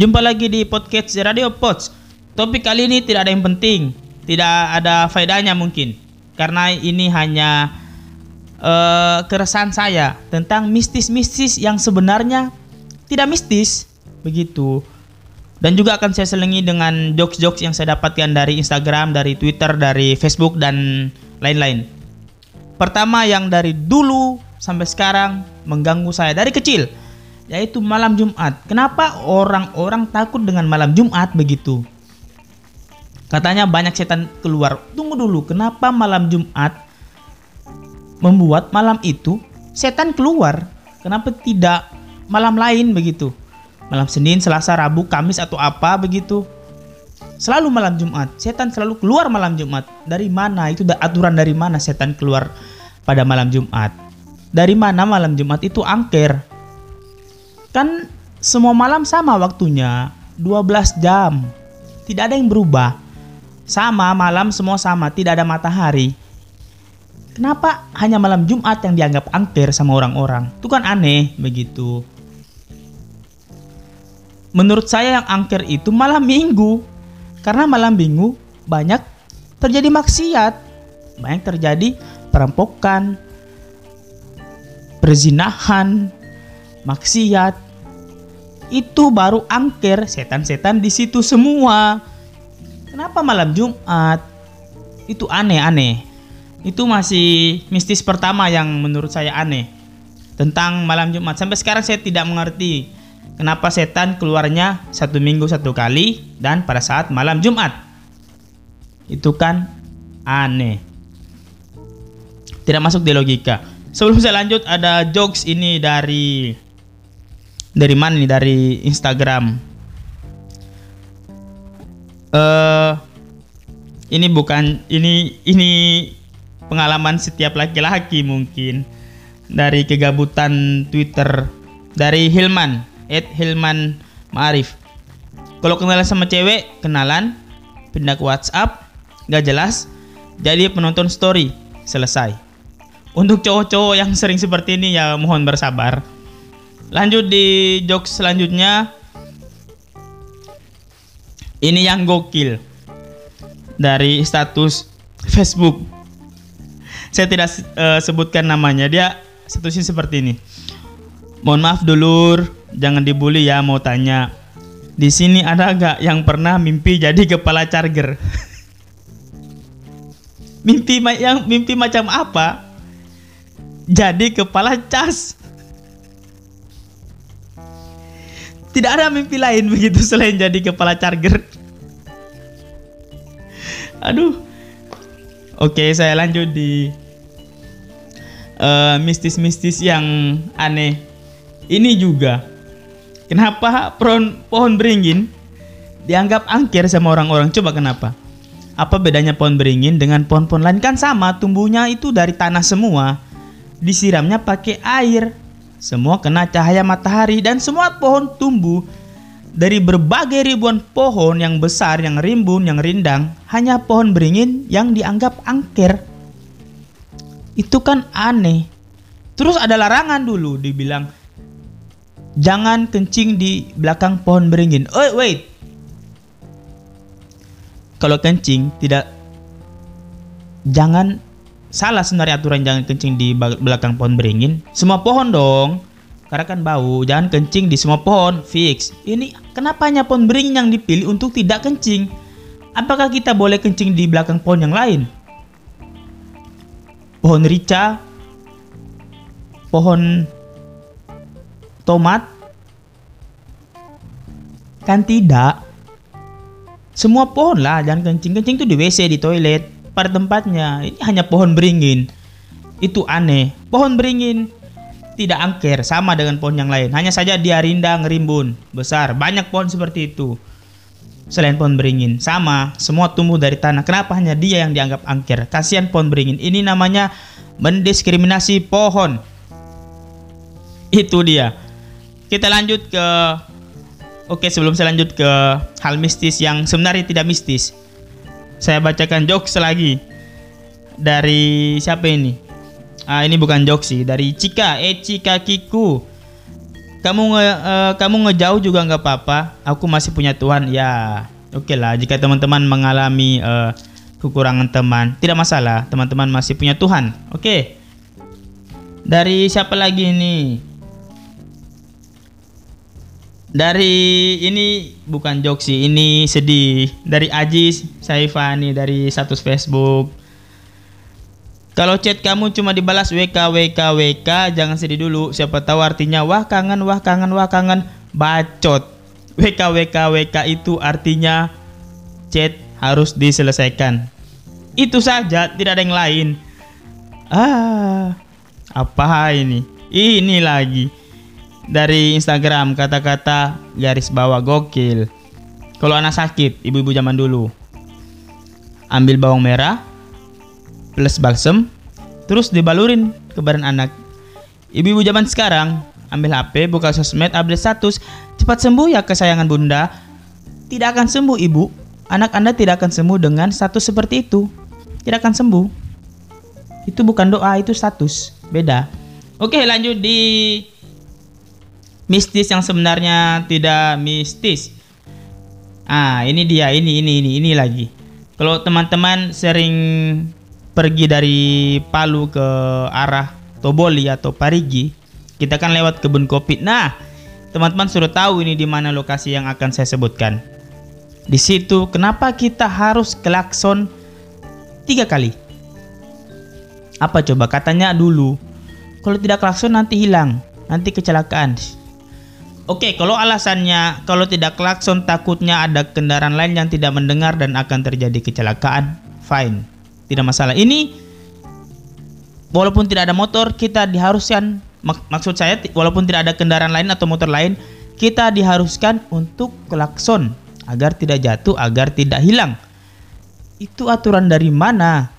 Jumpa lagi di podcast Radio Pots. Topik kali ini tidak ada yang penting, tidak ada faedahnya mungkin, karena ini hanya uh, keresahan saya tentang mistis-mistis yang sebenarnya tidak mistis, begitu. Dan juga akan saya selingi dengan jokes-jokes yang saya dapatkan dari Instagram, dari Twitter, dari Facebook dan lain-lain. Pertama yang dari dulu sampai sekarang mengganggu saya dari kecil yaitu malam Jumat. Kenapa orang-orang takut dengan malam Jumat begitu? Katanya banyak setan keluar. Tunggu dulu, kenapa malam Jumat membuat malam itu setan keluar? Kenapa tidak malam lain begitu? Malam Senin, Selasa, Rabu, Kamis atau apa begitu? Selalu malam Jumat. Setan selalu keluar malam Jumat. Dari mana? Itu aturan dari mana setan keluar pada malam Jumat? Dari mana malam Jumat itu angker? Kan semua malam sama waktunya, 12 jam. Tidak ada yang berubah. Sama malam semua sama, tidak ada matahari. Kenapa hanya malam Jumat yang dianggap angker sama orang-orang? Itu kan aneh begitu. Menurut saya yang angker itu malam minggu. Karena malam minggu banyak terjadi maksiat. Banyak terjadi perampokan, perzinahan, maksiat itu baru angker setan-setan di situ semua. Kenapa malam Jumat? Itu aneh-aneh. Itu masih mistis pertama yang menurut saya aneh tentang malam Jumat. Sampai sekarang saya tidak mengerti kenapa setan keluarnya satu minggu satu kali dan pada saat malam Jumat. Itu kan aneh. Tidak masuk di logika. Sebelum saya lanjut ada jokes ini dari dari mana nih? Dari Instagram. Eh uh, ini bukan ini ini pengalaman setiap laki-laki mungkin. Dari kegabutan Twitter. Dari Hilman Ed Hilman Marif kalau kenalan sama cewek kenalan. Pindah ke WhatsApp gak jelas. Jadi penonton story selesai. Untuk cowok-cowok yang sering seperti ini ya mohon bersabar Lanjut di jokes selanjutnya. Ini yang gokil dari status Facebook. Saya tidak uh, sebutkan namanya. Dia statusnya seperti ini. Mohon maaf dulur, jangan dibully ya mau tanya. Di sini ada gak yang pernah mimpi jadi kepala charger? mimpi yang mimpi macam apa? Jadi kepala cas. Tidak ada mimpi lain begitu selain jadi kepala charger. Aduh. Oke, saya lanjut di uh, mistis-mistis yang aneh. Ini juga. Kenapa pohon pohon beringin dianggap angker sama orang-orang? Coba kenapa? Apa bedanya pohon beringin dengan pohon-pohon lain? Kan sama, tumbuhnya itu dari tanah semua. Disiramnya pakai air. Semua kena cahaya matahari dan semua pohon tumbuh dari berbagai ribuan pohon yang besar, yang rimbun, yang rindang, hanya pohon beringin yang dianggap angker. Itu kan aneh. Terus ada larangan dulu dibilang jangan kencing di belakang pohon beringin. Oh wait. Kalau kencing tidak jangan salah sebenarnya aturan jangan kencing di belakang pohon beringin. Semua pohon dong. Karena kan bau, jangan kencing di semua pohon, fix. Ini kenapa hanya pohon beringin yang dipilih untuk tidak kencing? Apakah kita boleh kencing di belakang pohon yang lain? Pohon rica, pohon tomat, kan tidak. Semua pohon lah, jangan kencing. Kencing itu di WC, di toilet pada tempatnya. Ini hanya pohon beringin. Itu aneh. Pohon beringin tidak angker sama dengan pohon yang lain. Hanya saja dia rindang, rimbun, besar. Banyak pohon seperti itu. Selain pohon beringin, sama, semua tumbuh dari tanah. Kenapa hanya dia yang dianggap angker? Kasihan pohon beringin. Ini namanya mendiskriminasi pohon. Itu dia. Kita lanjut ke Oke, sebelum saya lanjut ke hal mistis yang sebenarnya tidak mistis. Saya bacakan jokes lagi. Dari siapa ini? Ah, ini bukan jokes sih, dari Cika, eh Cika Kiku. kamu nge, uh, kamu ngejauh juga nggak apa-apa. Aku masih punya Tuhan. Ya, oke okay lah. Jika teman-teman mengalami uh, kekurangan teman, tidak masalah. Teman-teman masih punya Tuhan. Oke. Okay. Dari siapa lagi ini? Dari ini bukan jokes sih, ini sedih. Dari Aji Saifani dari status Facebook. Kalau chat kamu cuma dibalas WK WK WK, jangan sedih dulu. Siapa tahu artinya wah kangen, wah kangen, wah kangen. Bacot. WK WK WK itu artinya chat harus diselesaikan. Itu saja, tidak ada yang lain. Ah, apa ini? Ini lagi dari Instagram kata-kata garis bawah gokil. Kalau anak sakit, ibu-ibu zaman dulu ambil bawang merah, plus balsem, terus dibalurin ke badan anak. Ibu-ibu zaman sekarang ambil HP, buka sosmed, update status, cepat sembuh ya kesayangan bunda. Tidak akan sembuh ibu, anak anda tidak akan sembuh dengan status seperti itu. Tidak akan sembuh. Itu bukan doa, itu status. Beda. Oke lanjut di mistis yang sebenarnya tidak mistis. Ah, ini dia, ini, ini, ini, ini lagi. Kalau teman-teman sering pergi dari Palu ke arah Toboli atau Parigi, kita kan lewat kebun kopi. Nah, teman-teman sudah tahu ini di mana lokasi yang akan saya sebutkan. Di situ, kenapa kita harus klakson tiga kali? Apa coba katanya dulu? Kalau tidak klakson nanti hilang, nanti kecelakaan. Oke, kalau alasannya kalau tidak klakson takutnya ada kendaraan lain yang tidak mendengar dan akan terjadi kecelakaan, fine tidak masalah. Ini walaupun tidak ada motor, kita diharuskan mak maksud saya walaupun tidak ada kendaraan lain atau motor lain, kita diharuskan untuk klakson agar tidak jatuh, agar tidak hilang. Itu aturan dari mana?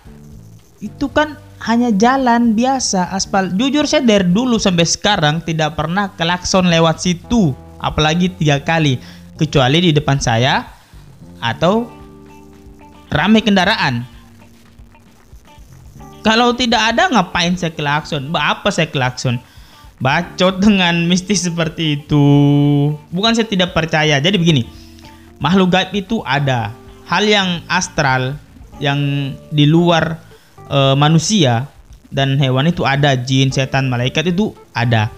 Itu kan hanya jalan biasa aspal. Jujur saya dari dulu sampai sekarang tidak pernah klakson lewat situ, apalagi tiga kali, kecuali di depan saya atau ramai kendaraan. Kalau tidak ada ngapain saya klakson? Apa saya klakson? Bacot dengan mistis seperti itu. Bukan saya tidak percaya. Jadi begini, makhluk gaib itu ada. Hal yang astral, yang di luar e, manusia dan hewan itu ada. Jin, setan, malaikat itu ada.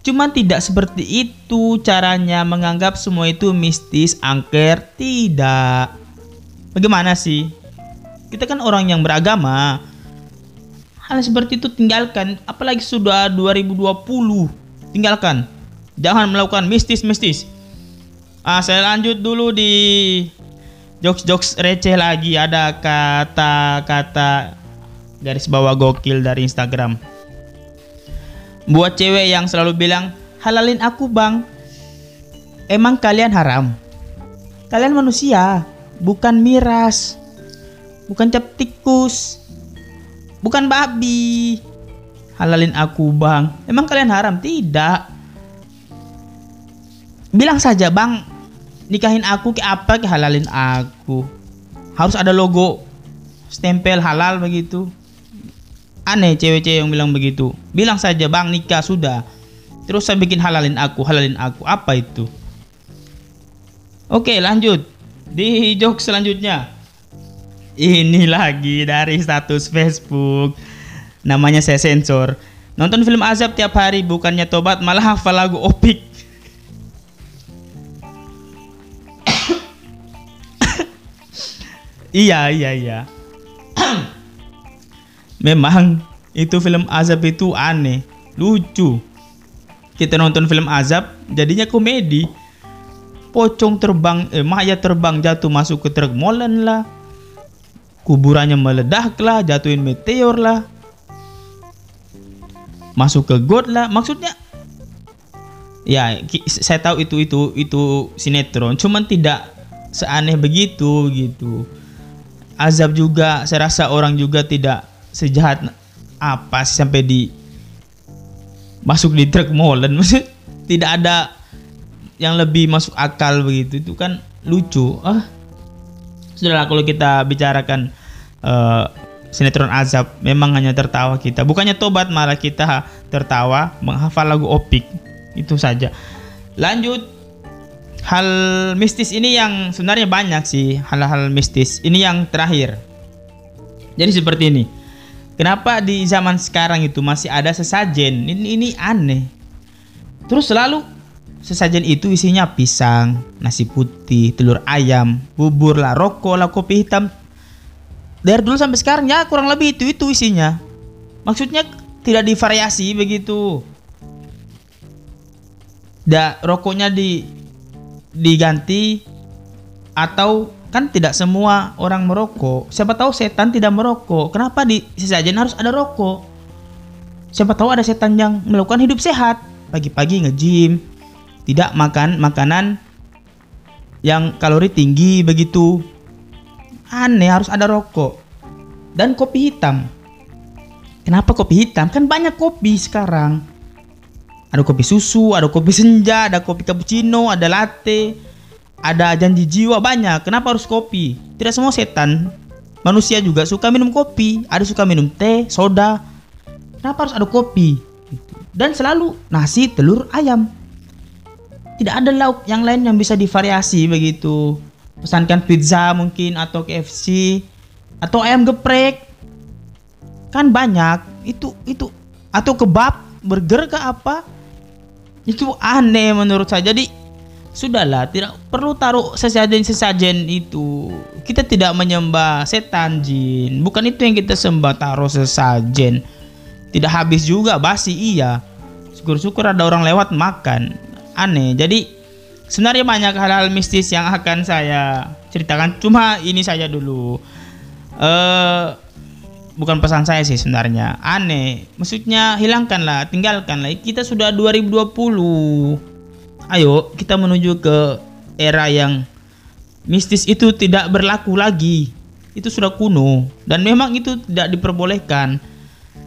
Cuma tidak seperti itu caranya menganggap semua itu mistis, angker. Tidak. Bagaimana sih? Kita kan orang yang beragama hal seperti itu tinggalkan apalagi sudah 2020 tinggalkan jangan melakukan mistis-mistis ah saya lanjut dulu di jokes-jokes receh lagi ada kata-kata garis bawah gokil dari Instagram buat cewek yang selalu bilang halalin aku bang emang kalian haram kalian manusia bukan miras bukan cap tikus bukan babi. Halalin aku bang. Emang kalian haram? Tidak. Bilang saja bang, nikahin aku ke apa ke halalin aku. Harus ada logo stempel halal begitu. Aneh cewek-cewek yang bilang begitu. Bilang saja bang nikah sudah. Terus saya bikin halalin aku, halalin aku. Apa itu? Oke lanjut. Di joke selanjutnya. Ini lagi dari status Facebook. Namanya saya sensor. Nonton film azab tiap hari bukannya tobat malah hafal lagu opik. iya, iya, iya. Memang itu film azab itu aneh, lucu. Kita nonton film azab jadinya komedi. Pocong terbang, eh, mayat terbang jatuh masuk ke truk molen lah kuburannya meledak lah, jatuhin meteor lah, masuk ke god lah, maksudnya ya saya tahu itu itu itu sinetron, cuman tidak seaneh begitu gitu. Azab juga saya rasa orang juga tidak sejahat apa sih sampai di masuk di truk molen maksud tidak ada yang lebih masuk akal begitu itu kan lucu ah sudahlah kalau kita bicarakan uh, sinetron azab memang hanya tertawa kita bukannya tobat malah kita tertawa menghafal lagu opik Itu saja. Lanjut hal mistis ini yang sebenarnya banyak sih hal-hal mistis. Ini yang terakhir. Jadi seperti ini. Kenapa di zaman sekarang itu masih ada sesajen? Ini ini aneh. Terus selalu sesajen itu isinya pisang, nasi putih, telur ayam, bubur lah, rokok lah, kopi hitam. Dari dulu sampai sekarang ya kurang lebih itu itu isinya. Maksudnya tidak divariasi begitu. Da, rokoknya di diganti atau kan tidak semua orang merokok. Siapa tahu setan tidak merokok. Kenapa di sesajen harus ada rokok? Siapa tahu ada setan yang melakukan hidup sehat. Pagi-pagi nge-gym, tidak makan makanan yang kalori tinggi begitu. Aneh harus ada rokok. Dan kopi hitam. Kenapa kopi hitam? Kan banyak kopi sekarang ada kopi susu, ada kopi senja, ada kopi cappuccino, ada latte, ada janji jiwa banyak. Kenapa harus kopi? Tidak semua setan. Manusia juga suka minum kopi, ada suka minum teh, soda. Kenapa harus ada kopi? Dan selalu nasi, telur, ayam. Tidak ada lauk yang lain yang bisa divariasi begitu. Pesankan pizza mungkin atau KFC atau ayam geprek. Kan banyak. Itu itu atau kebab, burger ke apa? itu aneh menurut saya jadi sudahlah tidak perlu taruh sesajen-sesajen itu. Kita tidak menyembah setan jin. Bukan itu yang kita sembah taruh sesajen. Tidak habis juga basi iya. Syukur-syukur ada orang lewat makan. Aneh jadi sebenarnya banyak hal-hal mistis yang akan saya ceritakan. Cuma ini saja dulu. Eh bukan pesan saya sih sebenarnya. Aneh maksudnya hilangkanlah tinggalkanlah. Kita sudah 2020 ayo kita menuju ke era yang mistis itu tidak berlaku lagi. Itu sudah kuno. Dan memang itu tidak diperbolehkan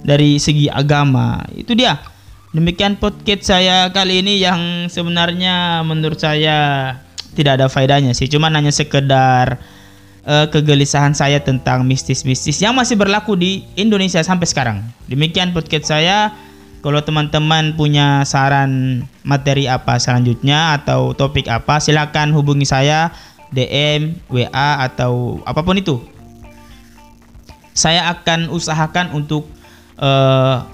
dari segi agama. Itu dia. Demikian podcast saya kali ini yang sebenarnya menurut saya tidak ada faedahnya sih. Cuma hanya sekedar uh, kegelisahan saya tentang mistis-mistis yang masih berlaku di Indonesia sampai sekarang. Demikian podcast saya. Kalau teman-teman punya saran materi apa selanjutnya atau topik apa, silakan hubungi saya DM, WA atau apa pun itu. Saya akan usahakan untuk uh,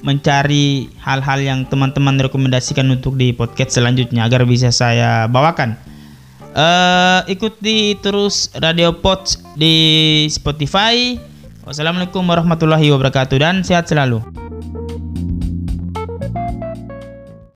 mencari hal-hal yang teman-teman rekomendasikan untuk di podcast selanjutnya agar bisa saya bawakan. Uh, ikuti terus Radio Pots di Spotify. Wassalamualaikum warahmatullahi wabarakatuh dan sehat selalu.